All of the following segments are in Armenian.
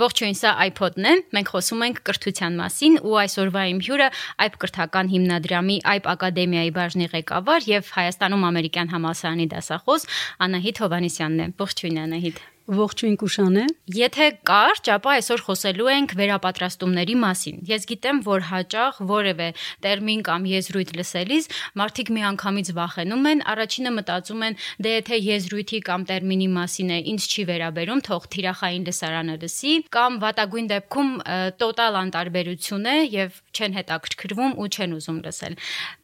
Ողջույն, սա iPod-ն է։ Մենք խոսում ենք կրթության մասին ու այսօրվա իմ հյուրը iP կրթական հիմնադրամի iP ակադեմիայի բաժնի ղեկավար եւ Հայաստանում ամերիկյան համալսարանի դասախոս Անահիտ Հովանեսյանն է։ Ողջույն Անահիտ։ Ողջույն Կուշանե։ Եթե կարճ, ապա այսօր խոսելու ենք վերապատրաստումների մասին։ Ես գիտեմ, որ հաճախ որևէ տերմին կամ եզրույթ լսելիս մարդիկ միանգամից վախենում են, առաջինը մտածում են, դե եթե եզրույթի կամ տերմինի մասին է, ինձ չի վերաբերում, թող թիրախային լսարանը լսի, կամ վատագույն դեպքում տոտալ անտարբերություն է եւ չեն հետաքրքրվում ու չեն ուզում լսել։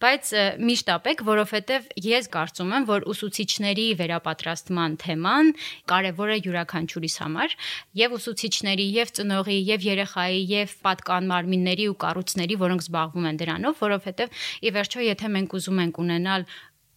Բայց միշտ ապեք, որովհետեւ ես կարծում եմ, որ ուսուցիչների վերապատրաստման թեման կարևոր է յուրաքանչյուրիս համար, եւ ուսուցիչների, եւ ծնողի, եւ երեխայի, եւ պատկան մարմինների ու կառույցների, որոնք զբաղվում են դրանով, որովհետեւ ի վերջո եթե մենք ուզում ենք ունենալ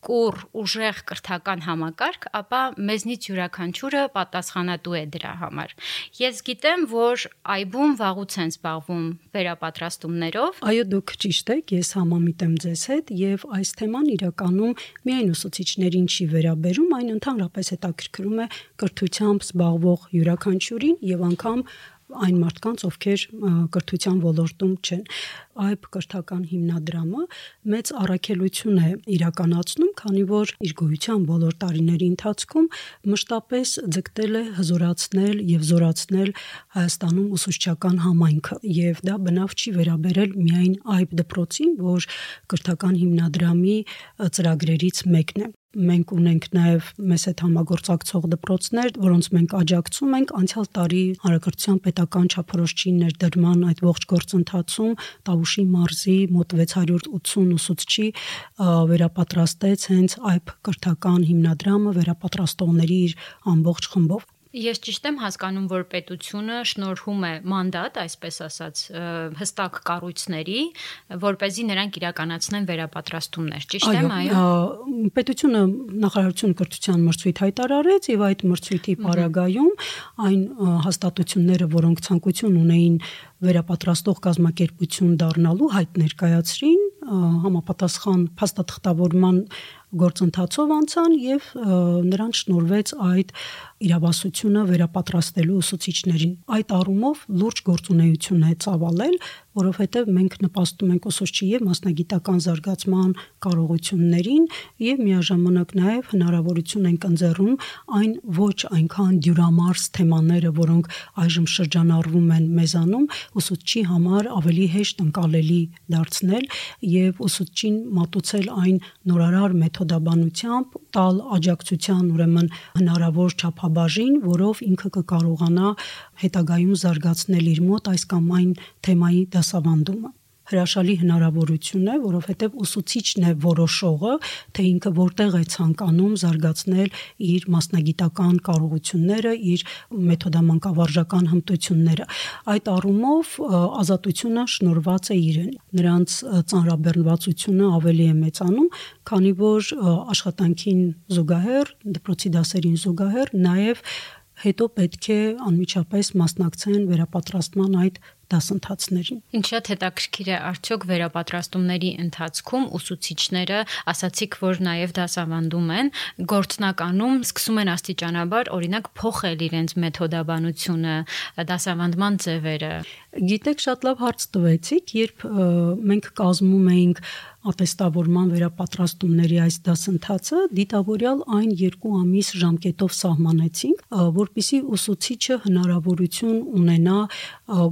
կուր ուժեղ կրթական համակարգ, ապա մեզնից յուրաքանչյուրը պատասխանատու է դրա համար։ Ես գիտեմ, որ այբում վաղուց են զբաղվում վերապատրաստումներով։ Այո, դուք ճիշտ եք, ես համամիտ եմ ձեզ հետ եւ այս թեման իրականում միայն ուսուցիչներին չի վերաբերում, այն ընդհանրապես հետաքրքրում է կրթությամբ զբաղվող յուրաքանչյուրին եւ անգամ այն մարդկանց, ովքեր կրթության ոլորտում չեն այբ կրթական հիմնադրամը մեծ առաքելություն է իրականացնում, քանի որ իր գոյության բոլոր տարիների ընթացքում մշտապես ձգտել է հզորացնել եւ զորացնել Հայաստանում ուսուցչական համայնքը եւ դա բնավ չի վերաբերել միայն այբ դպրոցին, որ կրթական հիմնադրամի ծրագրերից մեկն է մենք ունենք նաև մեզ հետ համագործակցող դպրոցներ, որոնց մենք աջակցում ենք անցյալ տարի հանրակրթության պետական չափորոշչի ներդրման այդ ողջ գործընթացում Տավուշի մարզի մոտ 680 ուսուցչի վերապատրաստեց հենց այբ կրթական հիմնադրամը վերապատրաստողների իր ամբողջ խմբով Ես ճիշտ եմ հասկանում, որ պետությունը շնորհում է մանդատ, այսպես ասած, հստակ կառույցների, որ เป զի նրանք իրականացնեն վերապատրաստումներ։ Ճիշտ եմ, այո։ Պետությունը նախարարություն կրթության մրցույթ հայտարարեց եւ այդ մրցույթի պարագայում այն հաստատությունները, որոնք ցանկություն ունեին վերապատրաստող կազմակերպություն դառնալու հայտ ներկայացրին համապատասխան փաստաթղթավորման գործընթացով անցան եւ նրանց շնորվեց այդ իրավասությունը վերապատրաստելու ուսուցիչներին։ Այդ առումով լուրջ գործունեություն է ծավալել, որովհետև մենք նպաստում ենք ուսուցչի եւ մասնագիտական զարգացման կարողություններին եւ միաժամանակ նաեւ հնարավորություն ենք ընձեռում այն ոչ այնքան դյուրամարս թեմաները, որոնք այժմ շրջանառվում են մեզանում, ուսուցչի համար ավելի հեշտ ընկալելի դարձնել եւ ուսուցչին մատուցել այն նորարար մեթոդաբանությամբ, տալ աջակցության ուրեմն հնարավոր չափաբաժին, որով ինքը կկարողանա հետագայում զարգացնել իր մոտ այս կամ այն թեմայի դասավանդումը հրաշալի հնարավորություն է, որովհետև ուսուցիչն է որոշողը, թե ինքը որտեղ է ցանկանում զարգացնել իր մասնագիտական կարողությունները, իր մեթոդամանկավարժական հմտությունները։ Այդ առումով ազատությունը շնորված է իրեն։ Նրանց ծանրաբեռնվածությունը ավելի է մեծանում, քանի որ աշխատանքին զուգահեռ, դպրոցի դասերին զուգահեռ նաև հետո պետք է անմիջապես մասնակցեն վերապատրաստման այդ դասընթացներին։ Ինչ շատ հետաքրքիր է, արդյոք վերապատրաստումների ընթացքում ուսուցիչները, ասացիք, որ նաև դասավանդում են, գործնականում սկսում են աստիճանաբար, օրինակ, փոխել իրենց մեթոդաբանությունը, դասավանդման ձևերը։ Գիտեք, շատ լավ հարց տվեցիք, երբ մենք կազմում էինք ատեստավորման վերապատրաստումների այս դասընթացը դիտավորյալ այն երկու ամիս ժամկետով սահմանեցինք, որpիսի ուսուցիչը հնարավորություն ունենա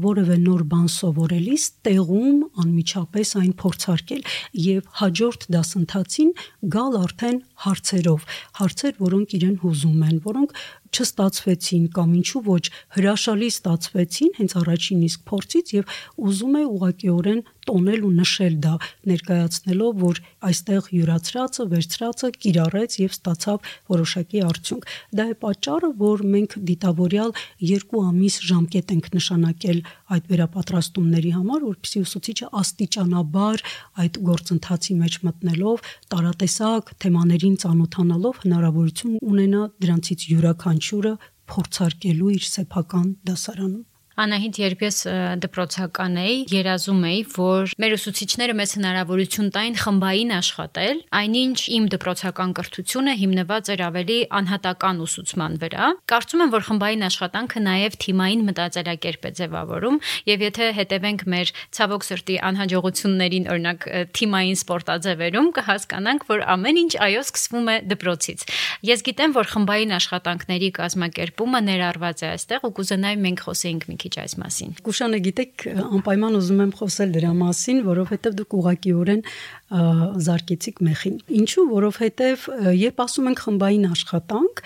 որևէ նոր բան սովորելիս տեղում անմիջապես այն փորձարկել եւ հաջորդ դասընթացին գալ արդեն հարցերով, հարցեր, որոնք իրեն հուզում են, որոնք չստացվեցին կամ ինչու ոչ հրաշալի ստացվեցին հենց առաջին իսկ փորձից եւ ուզում է ուղղակիորեն տոնել ու նշել դա ներկայացնելով որ այստեղ յուրացրածը վերցրածը կիրառեց եւ ստացավ որոշակի արդյունք դա է պատճառը որ մենք դիտավորյալ երկու ամիս ժամկետ ենք նշանակել այդ վերապատրաստումների համար որպեսզի ուսուցիչը աստիճանաբար այդ գործընթացի մեջ մտնելով տարատեսակ թեմաներին ծանոթանալով հնարավորություն ունենա դրանցից յուրաքանչյուրը փորձարկելու իր սեփական դասարանում Անահիտ, երբ ես դպրոցական էի, երազում էի, որ մեր ուսուցիչները մեզ հնարավորություն տային խմբային աշխատել, այնինչ իմ դպրոցական կրթությունը հիմնված էր ավելի անհատական ուսուցման վրա։ Կարծում եմ, որ խմբային աշխատանքը նաև թիմային մտածելակերպ է ձևավորում, եւ եթե հետևենք մեր ցավոք սրտի անհաջողություններին, օրինակ թիմային սպորտաձևերում, կհասկանանք, որ ամեն ինչ այո սկսվում է դպրոցից։ Ես գիտեմ, որ խմբային աշխատանքների կազմակերպումը ներառված է այստեղ ու կուզենայի մենք խոսեինք մի քիչ այս մասին։ Կուշանը գիտեք, անպայման ուզում եմ խոսել դրա մասին, որովհետև դուք ուղղակիորեն զարգեցիկ մեխին։ Ինչու, որովհետև երբ ասում ենք խմբային աշխատանք,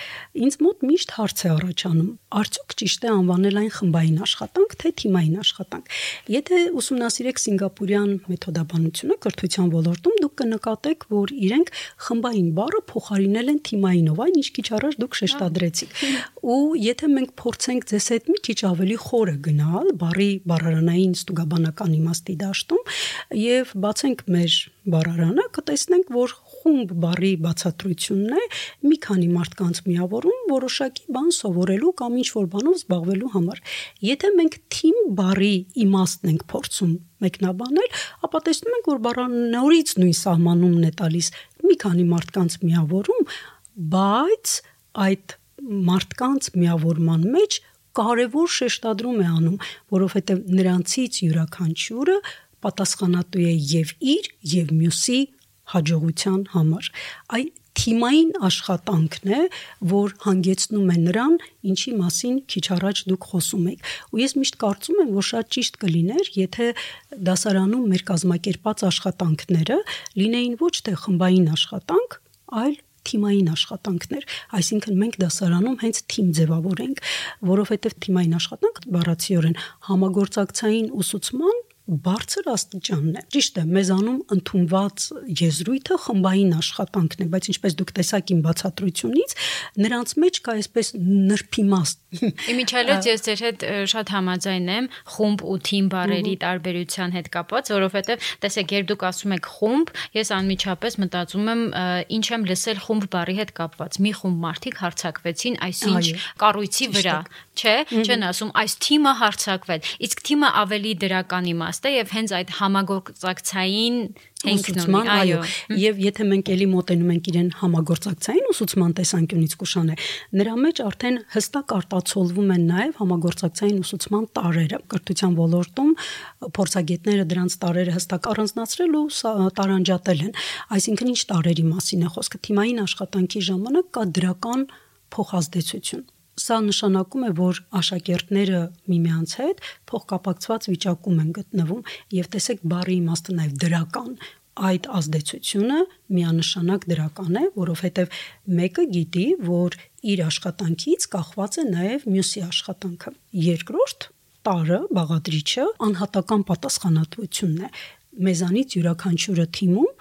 ինձ մոտ միշտ հարց է առաջանում. արդյոք ճիշտ է անվանել այն խմբային աշխատանք, թե թիմային աշխատանք։ Եթե ուսումնասիրեք սինգապուրյան մեթոդաբանությունը կրթության ոլորտում, դուք կնկատեք, որ իրենք խմբային բառը փոխարինել են թիմայինով, այն ինչ քիչ առաջ դուք շեշտադրեցիք։ Ու եթե մենք փորձենք ձեզ հետ մի քիչ ավելի խորը գնալ, բարի բառարանային ստուգաբանական իմաստի դաշտում եւ բացենք մեր բառարանը, կտեսնենք, որ խումբ բարի բացատրությունն է մի քանի մարդկանց միավորում որոշակի բան սովորելու կամ ինչ-որ բանով զբաղվելու համար։ Եթե մենք թիմ բարի իմաստն ենք փորձում մեկնաբանել, ապա տեսնում ենք, որ բառան նորից նույն սահմանումն է տալիս մի քանի մարդկանց միավորում, բայց այդ մարդկանց միավորման մեջ կարևոր շեշտադրում է անում, որովհետև նրանցից յուրաքանչյուրը պատասխանատու է եւ իր եւ մյուսի հաջողության համար։ Այ թիմային աշխատանքն է, որ հանգեցնում է նրան, ինչի մասին քիչ առաջ դուք խոսում եք։ Ու ես միշտ կարծում եմ, որ շատ ճիշտ կլիներ, եթե դասարանում մեր կազմակերպած աշխատանքները լինեին ոչ թե խմբային աշխատանք, այլ թիմային աշխատանքներ, այսինքն մենք դասարանում հենց թիմ ձևավորենք, որովհետև թիմային աշխատանք բառացիորեն համագործակցային ուսուցման բարձր աստիճանն է։ Ճիշտ է, մեզանում ընդունված եզրույթը խմբային աշխատանքն է, բայց ինչպես դուք տեսաք իմ բացատրությունից, նրանց մեջ կա այսպես նրբիմաստ։ Իմիջիալից ես ձեր հետ շատ համաձայն եմ խումբ ու թիմ բարերի տարբերության հետ կապված, որովհետև տեսեք, երբ դուք ասում եք խումբ, ես անմիջապես մտածում եմ ինչ եմ լսել խումբ բարի հետ կապված։ Մի խումբ մարդիկ հարցակվեցին այսինչ կառույցի վրա, չէ՞, չեն ասում այս թիմը հարցակվել։ Իսկ թիմը ավելի դրական իմաստ է եւ հենց այդ համագործակցային ուսուցման, այո, եւ եթե մենք էլի մոտենում ենք իրեն համագործակցային ուսուցման տեսանկյունից կուշան է, նրա մեջ արդեն հստակ արտացոլվում են նաեւ համագործակցային ուսուցման տարերը։ Կրթության ոլորտում փորձագետները դրանց տարերը հստակ առանձնացրել ու տարանջատել են։ Այսինքն ինչ տարերի մասին է խոսքը։ Թիմային աշխատանքի ժամանակ կա դրական փոխազդեցություն Սա նշանակում է, որ աշակերտները միմյանց հետ փոխկապակցված վիճակում են գտնվում եւ տեսեք բարի իմաստը նաեւ դրական այդ ազդեցությունը միանշանակ դրական է, որովհետև մեկը գիտի, որ իր աշխատանքից կախված է նաև մյուսի աշխատանքը։ Երկրորդ տարը բաղադրիչը անհատական պատասխանատվությունն է։ Մեզանից յուրաքանչյուրը թիմում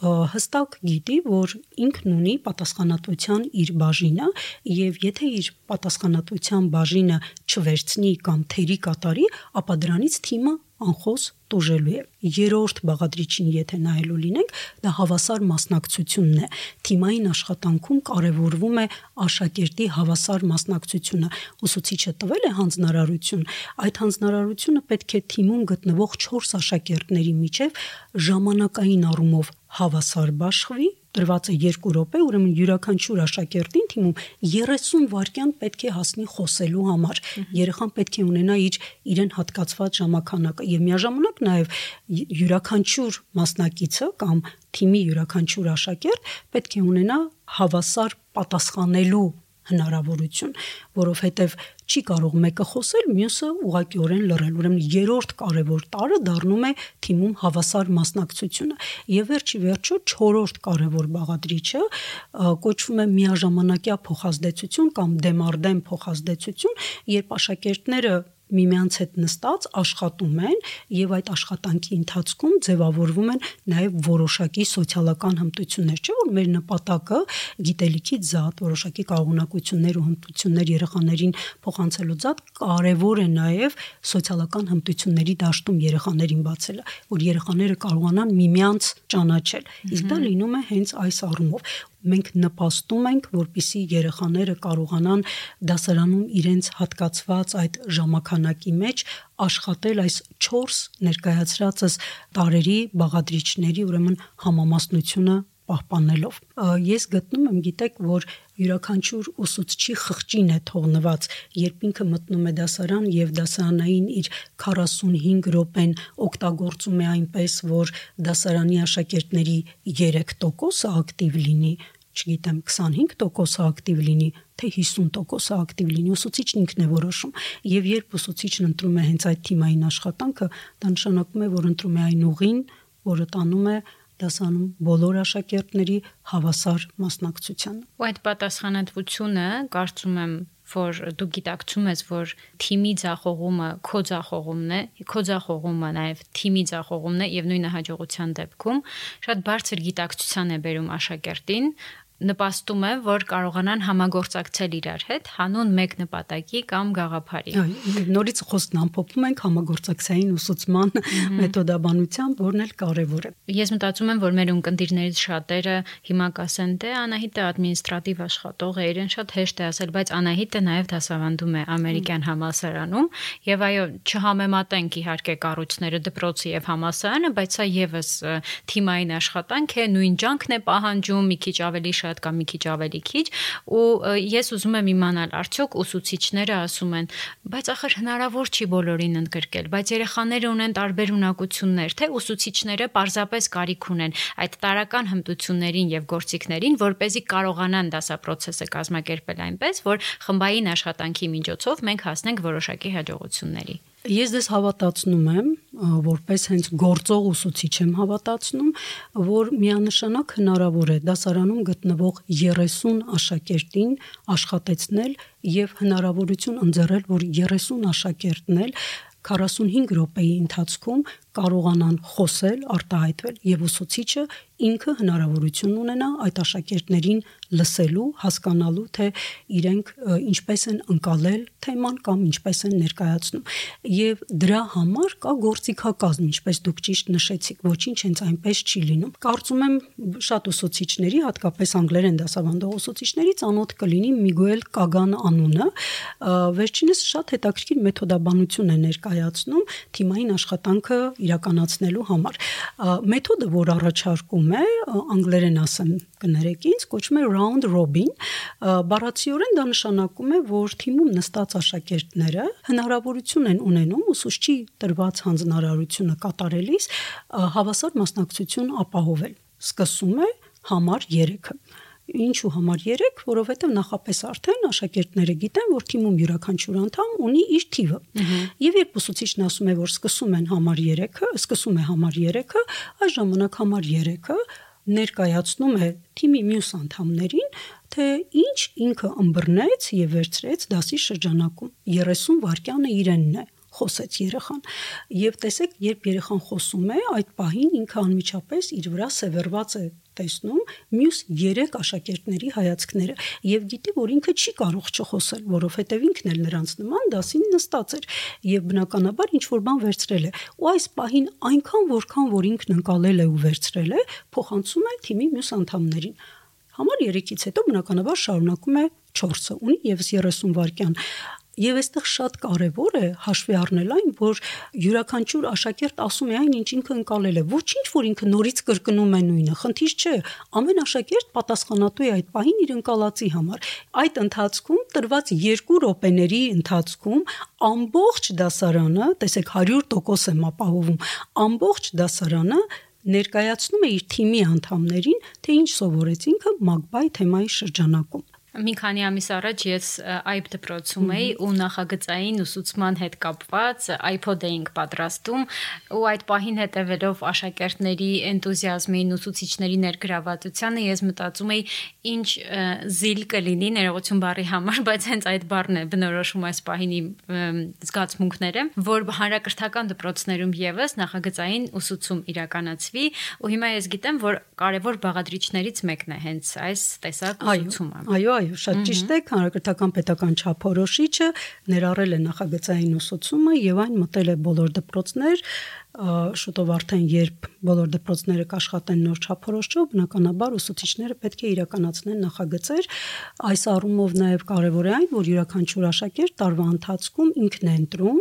հստակ գիտի, որ ինքն ունի պատասխանատվության իր բաժինը եւ եթե իր պատասխանատվության բաժինը չվերցնի կամ թերի կատարի, ապա դրանից թիմը անխոս տուժելու է։ Երորդ բաղադրիչին եթե նայելու լինենք, դա հավասար մասնակցությունն է։ Թիմային աշխատանքում կարևորվում է աշակերտի հավասար մասնակցությունը։ Ուսուցիչը տվել է հանձնարարություն, այդ հանձնարարությունը պետք է թիմում գտնվող 4 աշակերտների միջև ժամանակային առումով հավասար բաշխվի տրված է 2 րոպե, ուրեմն յուրաքանչյուր աշակերտին թիմում 30 վայրկյան պետք է հասնի խոսելու համար։ Երեխան պետք է ունենա իր իրեն հատկացված ժամանականակը եւ միաժամանակ նաեւ յուրաքանչյուր մասնակիցը կամ թիմի յուրաքանչյուր աշակերտ պետք է ունենա հավասար պատասխանելու հնարավորություն, որովհետև չի կարող մեկը խոսել, մյուսը ուղղակիորեն լռել։ Ուրեմն երրորդ կարևոր տարը դառնում է թիմում հավասար մասնակցությունը։ Եվ վերջի վերջո չորրորդ կարևոր բաղադրիչը կոչվում է միաժամանակյա փոխազդեցություն կամ դեմարդեմ փոխազդեցություն, երբ աշակերտները միմյանց հետ նստած աշխատում են եւ այդ աշխատանքի ընթացքում ձևավորվում են նաեւ որոշակի սոցիալական հմտություններ, չէ՞ որ մեր նպատակը գիտելիքից զատ որոշակի կարողունակություններ ու հմտություններ երեխաներին փոխանցելու զատ կարևոր է նաեւ սոցիալական հմտությունների դաշտում երեխաներին բացելը, որ երեխաները կարողանան միմյանց ճանաչել։ Իսկ դա լինում է հենց այս առումով մենք նպաստում ենք, որpիսի երեխաները կարողանան դասարանում իրենց հատկացված այդ ժամանականակի մեջ աշխատել այս 4 ներկայացրածս տարերի բաղադրիչների ուրեմն համամասնությունը պահպանելով։ Ես գտնում եմ, գիտեք, որ յուրաքանչյուր ուսուցչի խղճին է թողնված, երբ ինքը մտնում է դասարան եւ դասարանային իր 45 րոպեն օգտագործում է այնպես, որ դասարանի աշակերտների 3%-ը ակտիվ լինի, չգիտեմ 25%-ը ակտիվ լինի, թե 50%-ը ակտիվ լինի, ուսուցիչն ինքն է որոշում։ Եվ երբ ուսուցիչն ընտրում է հենց այդ թիմային աշխատանքը, դա նշանակում է, որ ընտրում է այն ուղին, որը տանում է դասանում բոլոր աշակերտների հավասար մասնակցությանը։ Ու այդ պատասխանատվությունը, կարծում եմ, որ դու գիտակցում ես, որ թիմի ձախողումը քո ձախողումն է, քո ձախողումը նաև թիմի ձախողումն է եւ նույնը հաջողության դեպքում շատ բարձր գիտակցության է բերում աշակերտին, նպաստում է, որ կարողանան համագործակցել իրար հետ հանուն մեկ նպատակի կամ գաղափարի։ Նորից խոսքն ամփոփում ենք համագործակցային ուսուցման մեթոդաբանությամբ, որն էլ կարևոր է։ Ես մտածում եմ, որ մեր ունկնդիրներից շատերը հիմա կասեն, թե Անահիտը ադմինիստրատիվ աշխատող է, իրեն շատ հեշտ է ասել, բայց Անահիտը նաև դասավանդում է ամերիկյան համալսարանում, եւ այո, չհամեմատենք իհարկե կառույցները դպրոցի եւ համալսարանը, բայց սա եւս թիմային աշխատանք է, նույն ջանքն է պահանջում, մի քիչ ավելի շատ շատ կամ մի քիչ ավելի քիչ ու ես ուզում եմ իմանալ արդյոք ուսուցիչները ասում են բայց ախր հնարավոր չի բոլորին ընդգրկել բայց երեխաները ունեն տարբեր ունակություններ թե ուսուցիչները պարզապես կարիք ունեն այդ տարական հմտություններին եւ գործիքներին որ เป զի կարողանան դասապրոցեսը կազմակերպել այնպես որ խմբային աշխատանքի միջոցով մենք հասնենք որոշակի հաջողությունների Ես դες հավատացնում եմ, որպես հենց գործող ուսուցիչ եմ հավատացնում, որ միանշանակ հնարավոր է դասարանում գտնվող 30 աշակերտին աշխատեցնել եւ հնարավորություն ընձեռել, որ 30 աշակերտն էլ 45 րոպեի ընթացքում կարողանան խոսել, արտահայտվել եւ ուսուցիչը ինքը հնարավորություն ունենա այդ աշակերտներին լսելու, հասկանալու, թե իրենք ինչպես են ընկալել թեման կամ ինչպես են ներկայացնում։ Եվ դրա համար կա գործիքակազմ, ինչպես դուք ճիշտ նշեցիք, ոչինչ հենց այնպես չի լինում։ Կարծում եմ շատ ուսուցիչների, հատկապես անգլերեն դասավանդող ուսուցիչների ծանոթ կլինի Միգուել Կագան անունը, վերջինս շատ հետաքրքիր մեթոդաբանություն է ներկայացնում թիմային աշխատանքը իրականացնելու համար։ Մեթոդը, որ առաջարկում է, անգլերեն ասեմ կներեք ինձ, կոչվում է round robin։ Բառացիորեն դա նշանակում է, որ թիմում նստած աշակերտները հնարավորություն են ունենում ուսուցչի տրված հանձնարարությունը կատարելիս հավասար մասնակցություն ապահովել։ Սկսում է համար 3-ը Ինչու համար 3, որովհետև նախապես արդեն աշակերտները գիտեն, որ թիմում յուրաքանչյուր անդամ ունի իր թիվը։ Եվ երբ ուսուցիչն ասում է, որ սկսում են համար 3-ը, սկսում է համար 3-ը, այս ժամանակ համար 3-ը ներկայացնում է թիմի մյուս անդամներին, թե ինչ ինքը ըմբռնեց եւ վերցրեց դասի շրջանակում 30 վայրկյանը իրենն է խոսեց երեխան եւ տեսեք երբ երեխան խոսում է այդ պահին ինքը անմիջապես իր վրա սևեռված է տեսնում մյուս 3 աշակերտների հայացքները եւ գիտի որ ինքը չի կարող չխոսել որովհետեւ ինքն էլ նրանց նման դասին նստած էր եւ բնականաբար ինչ որ բան վերցրել է ու այս պահին այնքան որքան որ ինքն ընկալել է ու վերցրել է փոխանցում է թիմի մյուս անդամներին համար 3-ից հետո բնականաբար շարունակում է 4-ը ունի եւս 30 վայրկյան Եվ այստեղ շատ կարևոր է հաշվի առնել այն, որ յուրաքանչյուր աշակերտ ասում է այն, ինչ ինքը ընկալել է։ Ոչինչ, որ ինքը նորից կրկնում է նույնը։ Խնդիր չէ։ Ամեն աշակերտ պատասխանատու է այդ պահին իր ընկալածի համար։ Այդ ընթացքում տրված 2 րոպեների ընթացքում ամբողջ դասարանը, տեսեք 100% եմ ապահովում, ամբողջ դասարանը ներկայացնում է իր թիմի անդամներին, թե ինչ սովորեց ինքը Մագբայ թեմայի շրջանակում։ Մի քանի ամիս առաջ ես iPad դպրոցում էի ու նախագծային ուսուցման հետ կապված iPod էինք պատրաստում ու այդ պահին հետևելով աշակերտների энտուզիազմին, ուսուցիչների ներգրավվածությանը ես մտածում էի ինչ զիլ կլինի ներողություն բառի համար, բայց հենց այդ բառն է բնորոշում այս պահինի զգացմունքները, որ հանրակրթական դպրոցներում եւս նախագծային ուսուցում իրականացվի ու հիմա ես գիտեմ, որ կարևոր բաղադրիչներից մեկն է հենց այս տեսակ ուսուցումը։ Այո, Այո, շատ ճիշտ է, հանրակրթական պետական չափորոշիչը ներառել է նախագծային ուսուցումը եւ այն մտել է բոլոր դպրոցներ, շուտով արդեն երբ բոլոր դպրոցները կաշխատեն նոր չափորոշչով, բնականաբար ուսուցիչները պետք է իրականացնեն նախագծեր։ Այս առումով նաև կարևոր է այն, որ յուրաքանչյուր աշակերտ տարվա ընթացքում ինքն է ընտրում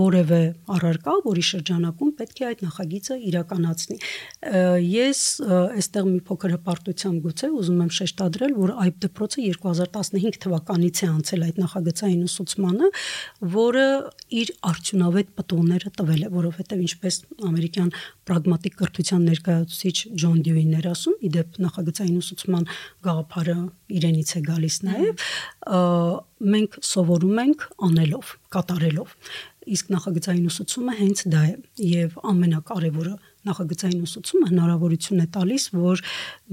որևէ առարկա, որի շրջանակում պետք է այդ նախագիծը իրականացնի։ Ես այստեղ մի փոքր հպարտությամբ գուցե ուզում եմ շեշտադրել, որ այդ դպրոցը 2015 թվականից է անցել այդ նախագծային ուսուցմանը, որը իր արդյունավետ պտուղները տվել է, որովհետև ինչպես ամերիկյան պրագմատիկ կրթության ներկայացուցիչ Ջոն Դյուին էր ասում, իդեպ նախագծային ուսուցման գաղափարը իրենից է գալիս նաև, մենք սովորում ենք անելով, կատարելով։ Իսկ նախագծային ուսուցումը հենց դա է եւ ամենակարևորը նախագծային ուսուցումը հնարավորություն է տալիս, որ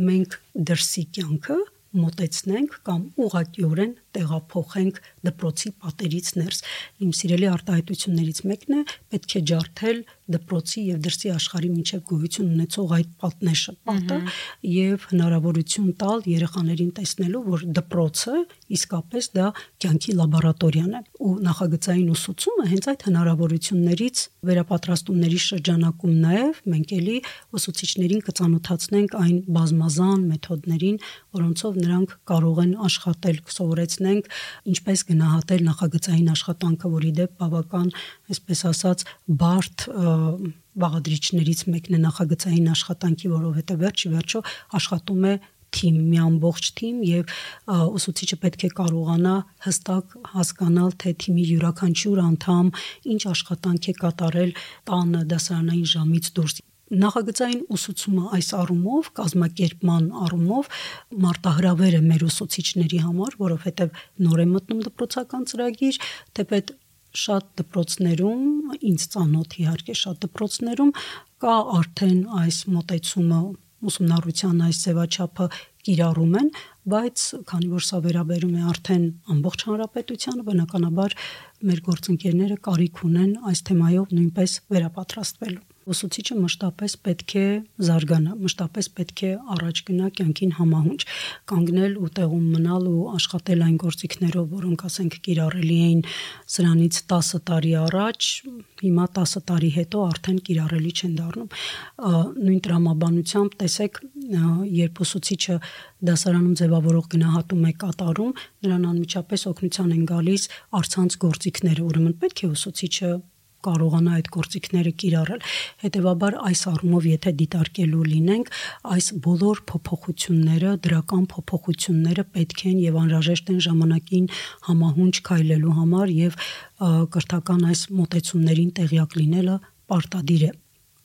մենք դրսի կյանքը մոտեցնենք կամ ուղղակիորեն տեղափոխենք դպրոցի պատերից ներս։ Իմ սիրելի արտահայտություններից մեկն է պետք է ջարդել դպրոցի եւ դրսի աշխարհի միջև գոյություն ունեցող այդ պատնեշը, պատը եւ հնարավորություն տալ երեխաներին տեսնելու, որ դպրոցը իսկապես դա կյանքի լաբորատորիան է ու նախագծային ուսուցումը հենց այդ հնարավորություններից վերապատրաստումների շրջանակում նաեւ մենք էլի ուսուցիչներին կծանոթացնենք այն բազմազան մեթոդներին, որոնցով նրանք կարող են աշխատել, սովորեցնենք ինչպես գնահատել նախագծային աշխատանքը, որի դեպ բավական, այսպես ասած, բարդ բաղադրիչներից մեկն է նախագծային աշխատանքի, որովհետև վերջի վերջո աշխատում է թիմ, մի ամբողջ թիմ եւ ուսուցիչը պետք է կարողանա հստակ հասկանալ, թե թիմի յուրաքանչյուր անդամ ինչ աշխատանք է կատարել տանը դասարանային ժամից դուրս նախագծային ուսուցումը այս առումով կազմակերպման առումով մարտահրավեր է մեր ուսուցիչների համար, որովհետև նոր է մտնում դպրոցական ծրագիր, թեպետ շատ դպրոցներում, ինձ ծանոթ իհարկե շատ դպրոցներում կա արդեն այս մոտեցումը ուսումնառության այս ձևաչափը կիրառում են, բայց քանի որ սա վերաբերում է արդեն ամբողջ հանրապետությանը, բնականաբար մեր գործընկերները կարիք ունեն այս թեմայով նույնպես վերապատրաստվելու ուսուցիչը մշտապես պետք է զարգանա, մշտապես պետք է առաջ գնա կյանքին համահունչ, կանգնել ու տեղում մնալ ու աշխատել այն գործիքներով, որոնք ասենք կիրառելի էին սրանից 10 տարի առաջ, հիմա 10 տարի հետո արդեն կիրառելի չեն դառնում։ Նույն տրամաբանությամբ տեսեք, երբ ուսուցիչը դասարանում ձևավորող գնահատում է կատարում, նրան անմիջապես օգնության են գալիս արցանց գործիքները, ուրեմն պետք է ուսուցիչը կարողանա այդ գործիքները կիրառել։ Հետևաբար այս առումով եթե դիտարկելու լինենք, այս բոլոր փոփոխությունները, դրական փոփոխությունները պետք են եւ անհրաժեշտ են ժամանակին համահունչ քայլելու համար եւ կրթական այս մոտեցումներին տեղյակ լինելը պարտադիր է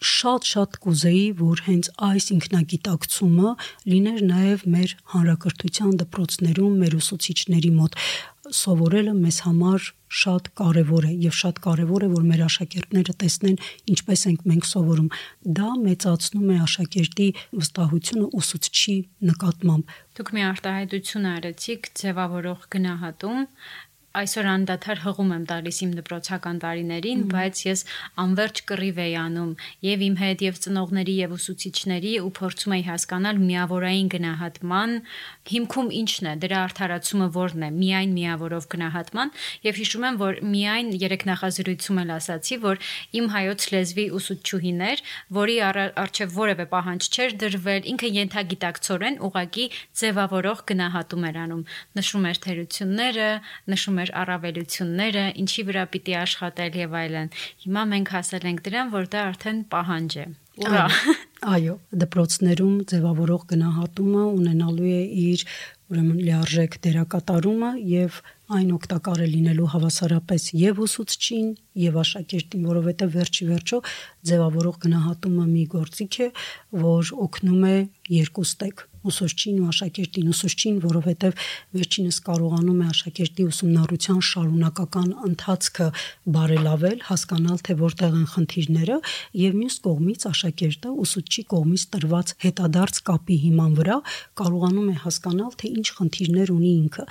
շատ-շատ կուզեի, որ հենց այս ինքնագիտակցումը լիներ նաև մեր հանրակրթության դպրոցներում, մեր ուսուցիչների մոտ սովորելը մեզ համար շատ կարևոր է եւ շատ կարևոր է որ մեր աշակերտները տեսնեն ինչպես ենք մենք սովորում դա մեծացնում է աշակերտի վստահությունը ուսուցչի նկատմամբ դուք մի արտահայտություն արեցիք ձևավորող գնահատում այսօր անդադար հղում եմ տալիս իմ դպրոցական տարիներին, բայց ես անverջ կռիվ էի անում եւ իմ հետ եւ ծնողների եւ ուսուցիչների ու փորձում էի հասկանալ միավորային գնահատման հիմքում ինչն է, դրա արդարացումը որն է, միայն միավորով գնահատման եւ հիշում եմ, որ միայն երեք նախազրույցում էլ ասացի, որ իմ հայոց լեզվի ուսուցչուհիներ, որի արչեւ որևէ պահանջ չէր դրվել, ինքը ենթագիտակցորեն ուղակի ձևավորող գնահատում էր անում, նշում էր թերությունները, նշում մեր առավելությունները, ինչի վրա պիտի աշխատել եւ այլն։ Հիմա մենք հասել ենք դրան, որ դա արդեն պահանջ է։ Ուրա։ Այո, դպրոցներում ձևավորող գնահատումը ունենալու է իր ուրեմն լիարժեք դերակատարումը եւ այն օգտակար է լինելու հավասարապես եւ ուսուցչին եւ աշակերտին, որովհետեւ վերջի վերջո ձևավորող գնահատումը մի գործիք է, որ օգնում է երկուստեք ուսուցչին ու աշակերտին, ուսուցչին, որովհետև վերջինս կարողանում է աշակերտի ուսումնառության շարունակական ընթացքը բարելավել, հասկանալ թե որտեղ են խնդիրները եւ մյուս կողմից աշակերտը ուսուցչի կողմից տրված հետադարձ կապի հիման վրա կարողանում է հասկանալ թե ինչ խնդիրներ ունի ինքը,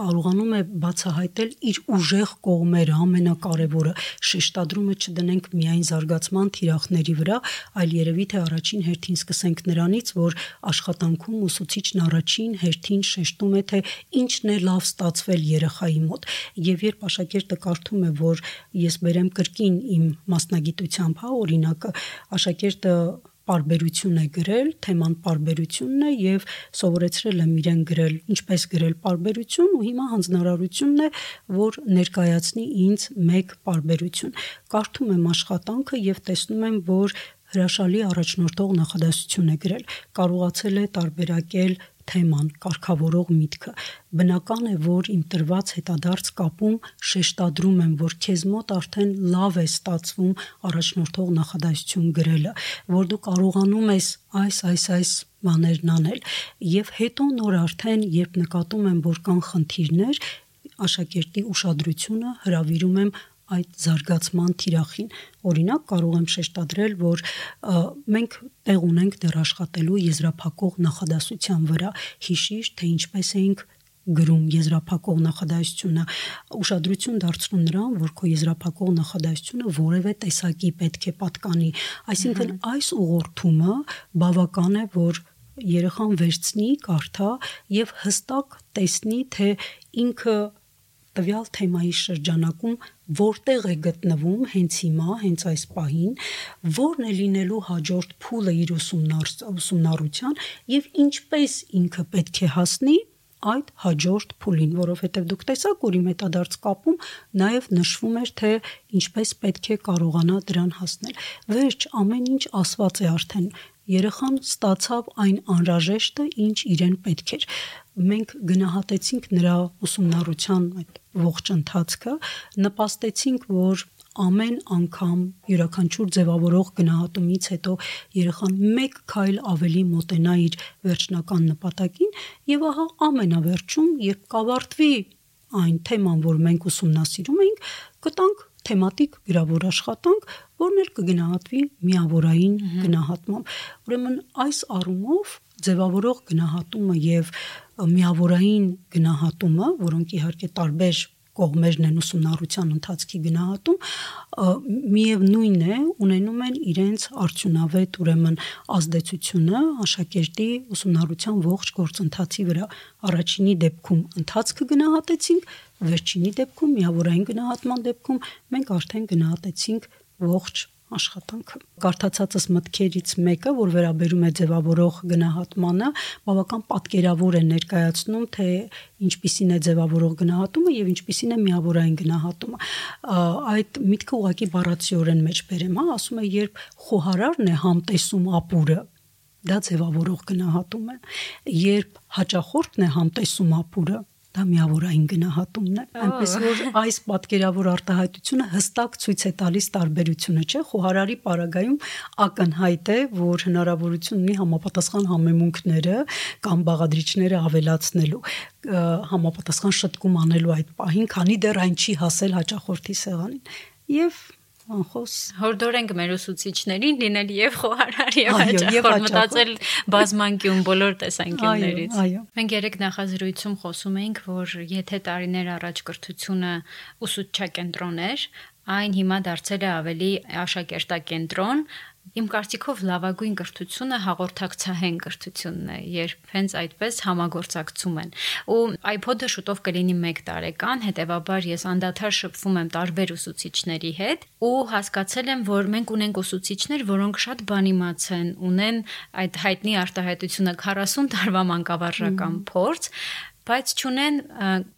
կարողանում է բացահայտել իր ուժեղ կողմերը, ամենակարևորը շեշտադրումը չդնենք միայն զարգացման թիրախների վրա, այլ երևի թե առաջին հերթին սկսենք նրանից, որ աշխատանքում ուսուցիչն առաջին հերթին շեշտում է թե ինչն է լավ ստացվել երեխայի մոտ։ Եվ երբ աշակերտը կարդում է, որ ես բերեմ կրկին իմ մասնագիտությամբ, հա, օրինակը, աշակերտը պարբերություն է գրել, թեման պարբերությունն է եւ սովորեցրել եմ իրեն գրել, ինչպես գրել պարբերություն ու հիմա հանձնարարությունն է, որ ներկայացնի ինձ մեկ պարբերություն։ Կարդում եմ աշխատանքը եւ տեսնում եմ, որ հրաշալի առաջնորդող նախադասություն է գրել։ Կարողացել է տարբերակել թեման, կարգավորող միտքը։ Բնական է, որ իմ տրված հետադարձ կապում շեշտադրում եմ, որ քեզ մոտ արդեն լավ է ստացվում առաջնորդող նախադասություն գրելը, որ դու կարողանում ես այս այս այս բաներն անել եւ հետո նոր արդեն երբ նկատում եմ, որ կան խնդիրներ, աշակերտի ուշադրությունը հravirում եմ այդ զարգացման թիրախին։ Օրինակ կարող եմ շեշտադրել, որ մենք տեղ ունենք դեռ աշխատելու եզրափակող նախադասության վրա։ Հիշիր, թե ինչպես էինք գրում եզրափակող նախադասությունը ուշադրություն դարձնում նրան, որ քո եզրափակող նախադասությունը որևէ տեսակի պետք է պատկանի։ Այսինքն այս ուղղորդումը բավական է, որ երեխան վերցնի, կարդա եւ հստակ տեսնի, թե ինքը տվյալ թեմայի շրջանակում որտեղ է գտնվում հենց հիմա, հենց այս պահին, որն է լինելու հաջորդ փուլը իր ուսումնառության եւ ինչպես ինքը պետք է հասնի այդ հաջորդ փուլին, որովհետև դուք տեսաք, որ իմ հետադարձ կապում նաև նշվում էր, թե ինչպես պետք է կարողանա դրան հասնել։ Վերջ ամեն ինչ ասված է արդեն. երեխան ստացավ այն անհրաժեշտը, ինչ իրեն պետք էր։ Մենք գնահատեցինք նրա ուսումնառության այդ ողջ ընթացքը, նպաստեցինք, որ ամեն անգամ յուրաքանչյուր ձևավորող գնահատումից հետո երեխան մեկ քայլ ավելի մոտենա իր վերջնական նպատակին եւ ահա ամենավերջում երբ կավարտվի այն թեման, որ մենք ուսումնասիրում ենք, կտանք թեմատիկ գրավոր աշխատանք, որն էլ կգնահատվի միավորային գնահատմամբ։ Ուրեմն այս առումով ձևավորող գնահատումը եւ միավորային գնահատումը, որոնք իհարկե տարբեր կողմերն են ուսումնառության ընթացքի գնահատում, միևնույն է, ունենում են իրենց արդյունավետ ուրեմն ազդեցությունը աշակերտի ուսումնառության ողջ գործընթացի վրա։ Առաջինի դեպքում ընթացքը գնահատեցինք, վերջինի դեպքում միավորային գնահատման դեպքում մենք արդեն գնահատեցինք ողջ աշխատանքը։ Կարդացածս մտքերից մեկը, որ վերաբերում է ձևավորող գնահատմանը, բավական պատկերավոր է ներկայացնում, թե ինչպիսին է ձևավորող գնահատումը եւ ինչպիսին է միավորային գնահատումը։ Այդ միտքը ուղղակի բառացիորեն մեջ բերեմ, հա, ասում է, երբ խոհարարն է համտեսում ապուրը, դա ձևավորող գնահատում է։ Երբ հաճախորդն է համտեսում ապուրը, դա միավորային գնահատումն է այնպես որ այս պատկերավոր արտահայտությունը հստակ ցույց է տալիս տարբերությունը չէ խոհարարի պարագայում ակնհայտ է որ հնարավորություն ունի համապատասխան համեմունքները կամ բաղադրիչները ավելացնելու համապատասխան շտկում անելու այդ պահին քանի դեռ այն չի հասել հաճախորդի սեղանին եւ անխոս հորդորենք մեր ուսուցիչներին լինել եւ խոհարար եւ հաճախորդ մտածել բազմանկյուն բոլոր տեսանկյուններից։ Մենք երեք նախազրույցում խոսում էինք, որ եթե տարիներ առաջ կրթությունը ուսուցչակենտրոն էր, այն հիմա դարձել է ավելի աշակերտակենտրոն, Իմ կարծիքով լավագույն կրթությունը հաղորդակցահեն կրթությունն է, երբ հենց այդպես համագործակցում են։ Ու iPod-ը շուտով կլինի 1 տարեկան, հետեւաբար ես անդադար շփվում եմ տարբեր ուսուցիչների հետ ու հասկացել եմ, որ մենք ունենք ուսուցիչներ, որոնք շատ բան իմացեն, ունեն այդ հայտնի արտահայտությունը 40 տարվա մանկավարժական փորձ, բայց ճունեն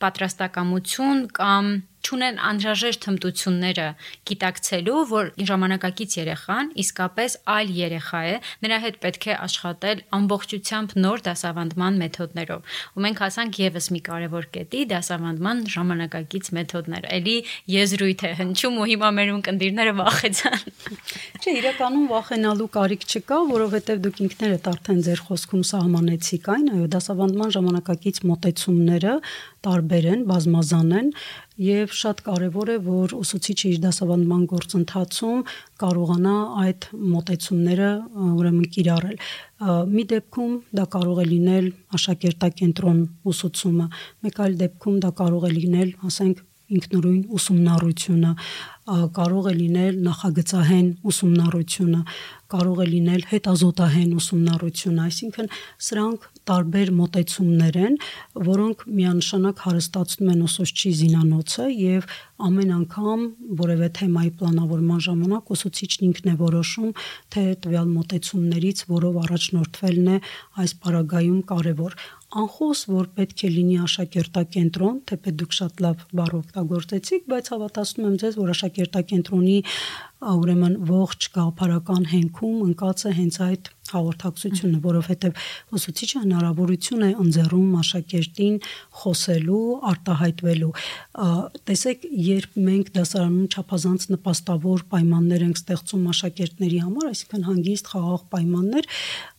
պատրաստակամություն կամ չունեն անհրաժեշտ հմտությունները գիտակցելու, որ ժամանակակից երեխան իսկապես այլ երեխա է, նրա հետ պետք է աշխատել ամբողջությամբ նոր դասավանդման մեթոդներով։ Ու մենք հասանք եւս մի կարևոր կետի՝ դասավանդման ժամանակակից մեթոդներ։ Էլի եզրույթ է հնչում ու հիմա մեր ունկնդիրները վախեցան։ Չէ, իրականում վախենալու կարիք չկա, որովհետև դուք ինքներդ արդեն ձեր խոսքում սահմանեցիք այն, այո, դասավանդման ժամանակակից մոտեցումները տարբեր են, բազմազան են եւ շատ կարեւոր է որ ուսուցիչը իր դասավանդման գործընթացում կարողանա այդ մոտեցումները ուրեմն կիրառել մի դեպքում դա կարող է լինել աշակերտակենտրոն ուսուցումը մեկ այլ դեպքում դա կարող է լինել ասենք ինքնուրույն ուսումնառությունը կարող է լինել նախագծահեն ուսումնառությունը, կարող է լինել հետազոտահեն ուսումնառությունը, այսինքն սրանք տարբեր մոտեցումներ են, որոնք միանշանակ հարստացնում են ուսուցչի զինանոցը եւ ամեն անգամ որևէ թեմայի պլանավորման ժամանակ ուսուցիչն ինքն է որոշում, թե տվյալ մոտեցումներից որով առաջնորդվելն է այս պարագայում կարեւոր անխոս որ պետք է լինի աշակերտակենտրոն, թեպետ դուք շատ լավ բառ օգտագործեցիք, բայց հավատացնում եմ ձեզ, որ աշակերտակենտրոնի ուրեմն ողջ գաղափարական հենքում ընկած է հենց այդ հաղորդակցությունը, որովհետև ուսուցիչը հնարավորություն է ընձեռում աշակերտին խոսելու, արտահայտվելու։ Տեսեք, երբ մենք դասարանում չափազանց նպաստավոր պայմաններ ենք ստեղծում աշակերտների համար, այսինքն հանգիստ խաղաղ պայմաններ,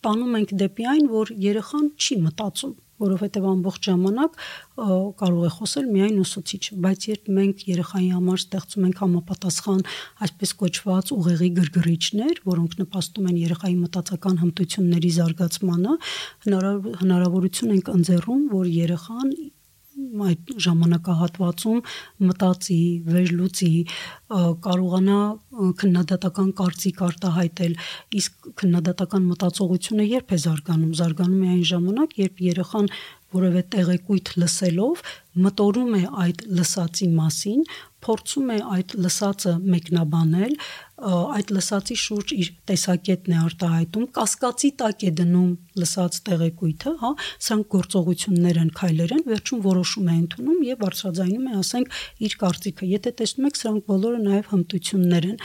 տանում ենք դեպի այն, որ երեխան չի մտածում որովհետև ամբողջ ժամանակ կարող է խոսել միայն ուսուցիչը, բայց երբ մենք երեխայի համար ստեղծում ենք համապատասխան այսպես կոչված ուղեղի գրգռիչներ, որոնք նպաստում են երեխայի մտածական հմտությունների զարգացմանը, հնարավորություն ենք ընձեռում, որ երեխան այդ ժամանակահատվածում մտածի, վերլուծի, կարողանա քննադատական կարծիք արտահայտել, իսկ քննադատական մտածողությունը երբ է զարգանում, զարգանում է այն ժամանակ, երբ երեխան որևէ տեղեկույթ լսելով մտորում է այդ լսածի մասին, փորձում է այդ լսածը մեկնաբանել, այդ լսածի շուրջ իր տեսակետն է արտահայտում, կասկածի տակ է դնում լսած տեղեկույթը, հա, սրանք գործողություններ են, քայլեր են, վերջում որոշում է ընդունում եւ բարձրաձայնում է, ասենք, իր կարծիքը։ Եթե տեսնում եք, սրանք բոլորը նաեւ հմտություններ են։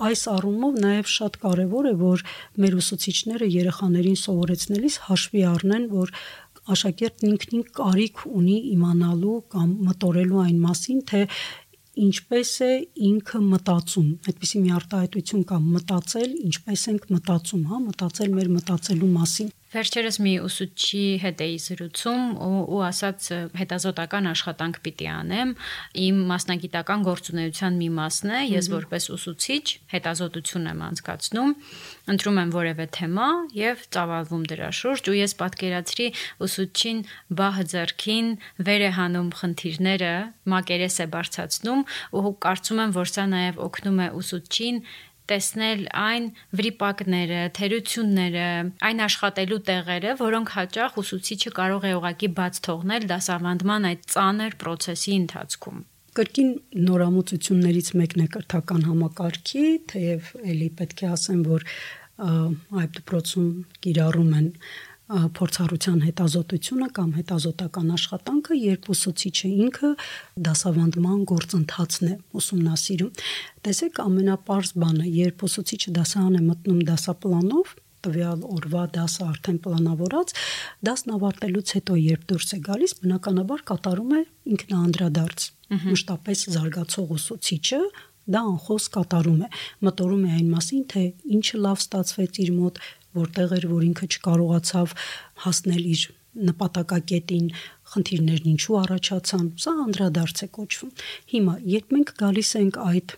Այս առումով նաև շատ կարևոր է, որ մեր ուսուցիչները երեխաներին սովորեցնելիս հաշվի առնեն, որ աշակերտն ինքնին կարիք ունի իմանալու կամ մտորելու այն մասին, թե ինչպես է ինքը մտածում։ Այդպիսի մի արտահայտություն կա. մտածել, ինչպես ենք մտածում, հա, մտածել մեր մտածելու մասին։ Վերջերս մի ուսուցչի հետ էի զրուցում ու, ու ասաց հետազոտական աշխատանք պիտի անեմ։ Իմ մասնագիտական գործունեության մի մասն է, ես որպես ուսուցիչ հետազոտություն եմ անցկացնում, ընտրում եմ որևէ թեմա եւ ծավալվում դրա շուրջ ու ես պատկերացրի ուսուցչին բահ ձեռքին վեր է հանում խնդիրները, մակերես է բարձացնում ու կարծում եմ, որ սա նաեւ օգնում է ուսուցչին տեսնել այն վրիպակները, թերությունները, այն աշխատելու տեղերը, որոնք հաճախ ուսուցիչը կարող է ուղակի բաց թողնել դասավանդման այդ ծանր process-ի ընթացքում կրկին նորամուծություններից մեկն է կրթական համակարգի, թեև ելի պետք է ասեմ, որ այդ դպրոցում կիրառում են փորձառության հետազոտությունը կամ հետազոտական աշխատանքը, երբ ուսուցիչը ինքը դասավանդման գործընթացն է ուսումնասիրում։ Տեսեք, ամենապարզ բանը, երբ ուսուցիչը դասարան է մտնում դասապլանով, տվյալ օրվա դասը արդեն պլանավորած, դասն ավարտելուց հետո երբ դուրս է գալիս, բնականաբար կատարում է ինքնաանդրադարձ։ Մշտապես զարգացող ուսուցիչը դա անխոս կատարում է։ Մտորում է այն մասին, թե ինչը լավ ստացվեց իր մոտ, որտեղ էր, որ ինքը չկարողացավ հասնել իր նպատակակետին, խնդիրներն ինչու առաջացան, սա անդրադարձ է կոչվում։ Հիմա, երբ մենք գալիս ենք այդ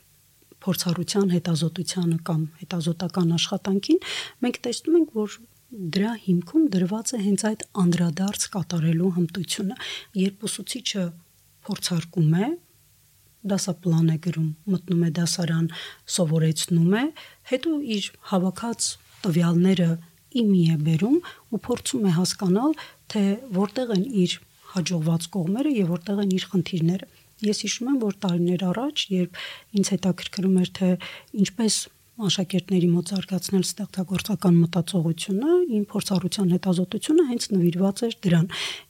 փորձառության հետազոտությանը կամ հետազոտական աշխատանքին, մենք տեսնում ենք, որ դրա հիմքում դրված է հենց այդ անդրադարձ կատարելու հմտությունը, երբ ուսուցիչը փորձարկում է դասապլան է գրում, մտնում է դասարան, սովորեցնում է, հետո իր հավաքած տվյալները իմի է բերում ու փորձում է հասկանալ, թե որտեղ են իր հաջողված կողմերը եւ որտեղ են իր խնդիրները։ Ես հիշում եմ, որ տարիներ առաջ, երբ ինձ հետաքրքրում էր թե ինչպես աշակերտների մոտ զարգացնել ստեղծագործական մտածողությունը, իմ փորձառության հետազոտությունը հենց նվիրված էր դրան։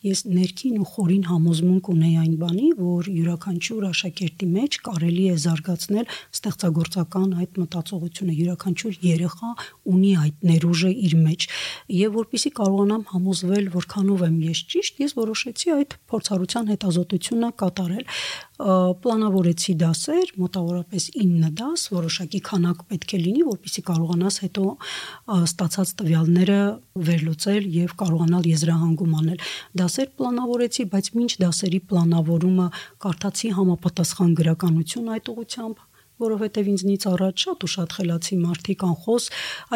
Ես ներքին ու խորին համոզմունք ունեի այն բանի, որ յուրաքանչյուր աշակերտի մեջ կարելի է զարգացնել ստեղծագործական այդ մտածողությունը, յուրաքանչյուր երեխա ունի այդ ներուժը իր մեջ։ Եվ որpիսի կարողանամ համոզվել, որքանով եմ ես ճիշտ, ես որոշեցի այդ փորձառության հետազոտությունը կատարել պլանավորեցի դասեր, մոտավորապես 9 դաս, որոշակի քանակ պետք է լինի, որpիսի կարողանաս հետո ստացած տվյալները վերլուծել եւ կարողանալ եզրահանգում անել։ Դասեր պլանավորեցի, բայց ոչ դասերի պլանավորումը կարդացի համապատասխան գրականություն այդ ուղությամբ որովհետև ինձնից առաջ շատ ու շատ խելացի մարդիկ անխոս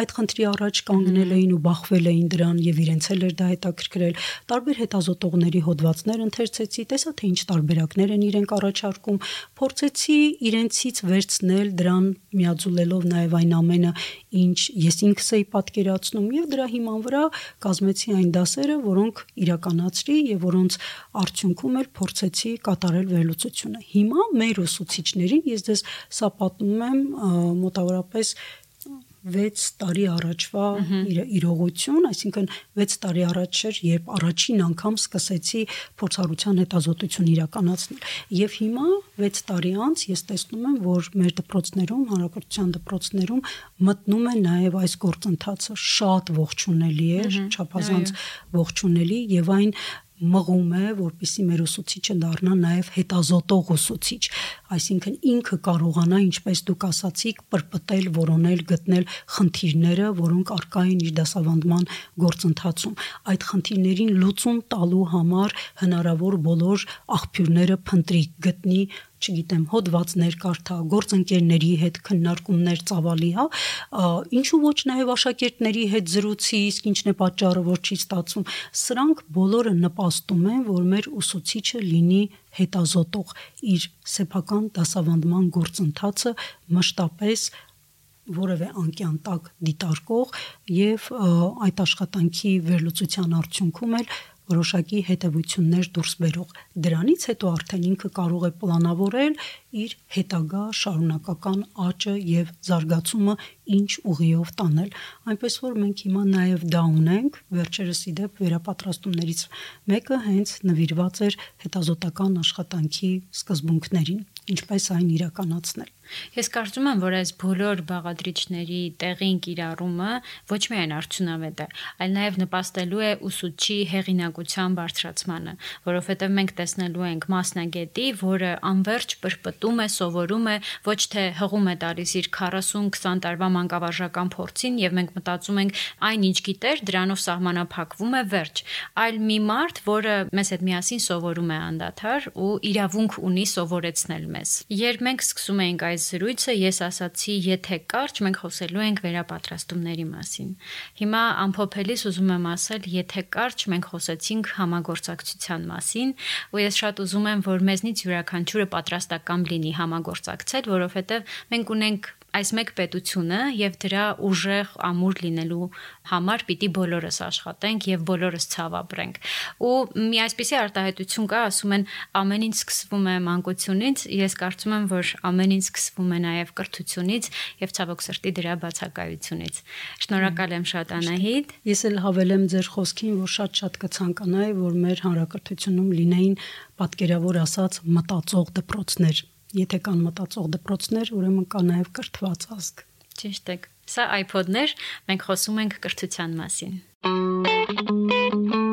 այդ խնդրի առաջ կանգնել էին ու բախվել էին դրան եւ իրենց էլ էր դա հետաքրքրել։ Տարբեր հետազոտողների հոդվածներ ընթերցեցի, տեսա թե ինչ տարբերակներ են իրենք առաջարկում, փորձեցի իրենցից վերցնել դրան միաձուլելով նաեւ այն ամենը, ինչ ես ինքս էի պատկերացնում եւ դրա հիման վրա կազմեցի այն դասերը, որոնք իրականացրի եւ որոնց արդյունքում էլ փորձեցի կատարել վերլուծությունը։ Հիմա մեր ուսուցիչներին ես դες սա պատմում եմ մոտավորապես 6 տարի առաջվա իր իրողություն, այսինքն 6 տարի առաջ էր, երբ առաջին անգամ սկսեցի փորձառության հետազոտություն իրականացնել։ Եվ հիմա 6 տարի անց ես տեսնում եմ, որ մեր դպրոցներում, հանրակրթության դպրոցներում մտնում է նաև այս գործընթացը շատ ողջունելի է, չափազանց ողջունելի եւ այն մղում է, որpիսի մեր ուսուցիչը դառնա նաև հետազոտող ուսուցիչ, այսինքն ինքը կարողանա, ինչպես դուք ասացիք, պրպտել, որոնել, գտնել խնդիրները, որոնք արկա են իր դասավանդման գործընթացում։ Այդ խնդիրներին լուծում տալու համար հնարավոր բոլոր աղբյուրները փնտրի, գտնի չգիտեմ, հոդվածներ կարդա, գործընկերների հետ քննարկումներ ծավալի, հա, ինչու ոչ նաև աշակերտների հետ զրուցի, իսկ ինչն է պատճառը, որ չի ստացվում։ Սրանք բոլորը նպաստում են, որ մեր ուսուցիչը լինի հետազոտող, իր սեփական դասավանդման գործընթացը մշտապես որևէ անկյան տակ դիտարկող եւ այդ աշխատանքի վերլուծության արդյունքում էլ որոշակի հետևություններ դուրս բերող։ Դրանից հետո արդեն ինքը կարող է պլանավորել իր հետագա շարունակական աճը եւ զարգացումը ինչ ուղիով տանել։ Այնպես որ մենք հիմա նաեւ դա ունենք, վերջերս իդեպ վերապատրաստումներից մեկը հենց նվիրված էր հետազոտական աշխատանքի սկզբունքներին, ինչպես այն իրականացնել։ Ես կարծում եմ, որ այս բոլոր բաղադրիչների տեղին կիրառումը ոչ միայն արդյունավետ է, այլ նաև նպաստելու է ուսուցչի հեղինակության բարձրացմանը, որովհետև մենք տեսնելու ենք մասնագետի, որը անverջ պրպտում է, սովորում է, ոչ թե հղում է տալիս իր 40-20 տարվա մանկավարժական փորձին եւ մենք մտածում ենք այն ինչ գիտեր, դրանով սահմանափակվում է վերջ, այլ մի մարդ, որը մեզ հետ միասին սովորում է անդադար ու իրավունք ունի սովորեցնել մեզ։ Երբ մենք սկսում ենք այս այս զրույցը ես ասացի, եթե կարճ մենք խոսելու ենք վերապատրաստումների մասին։ Հիմա ամփոփելիս ուզում եմ ասել, եթե կարճ մենք խոսեցինք համագործակցության մասին, ու ես շատ ուզում եմ, որ մեզնից յուրաքանչյուրը պատրաստական լինի համագործակցել, որովհետև մենք ունենք այս մեկ պետությունը եւ դրա ուժեղ ամուր լինելու համար պիտի բոլորս աշխատենք եւ բոլորս ցավաբրենք։ Ու մի այսպիսի արտահայտություն կա, ասում են ամեն ինչ սկսվում է մանկությունից, ես կարծում եմ, որ ամեն ինչ սկսվում է նաեւ կրթությունից եւ ցավոք սրտի դրա բացակայությունից։ Շնորհակալ եմ շատ Անահիտ։ Ես էլ հավելեմ ձեր խոսքին, որ շատ-շատ կցանկանայի, որ մեր հանրակրթությունում լինեին պատկերավոր ասած մտածող դպրոցներ եթե կան մտածող դպրոցներ, ուրեմն կա նաև կրթված ազգ։ Ճիշտ է։ Սա iPod-ներ, մենք խոսում ենք կրթության մասին։ Thank you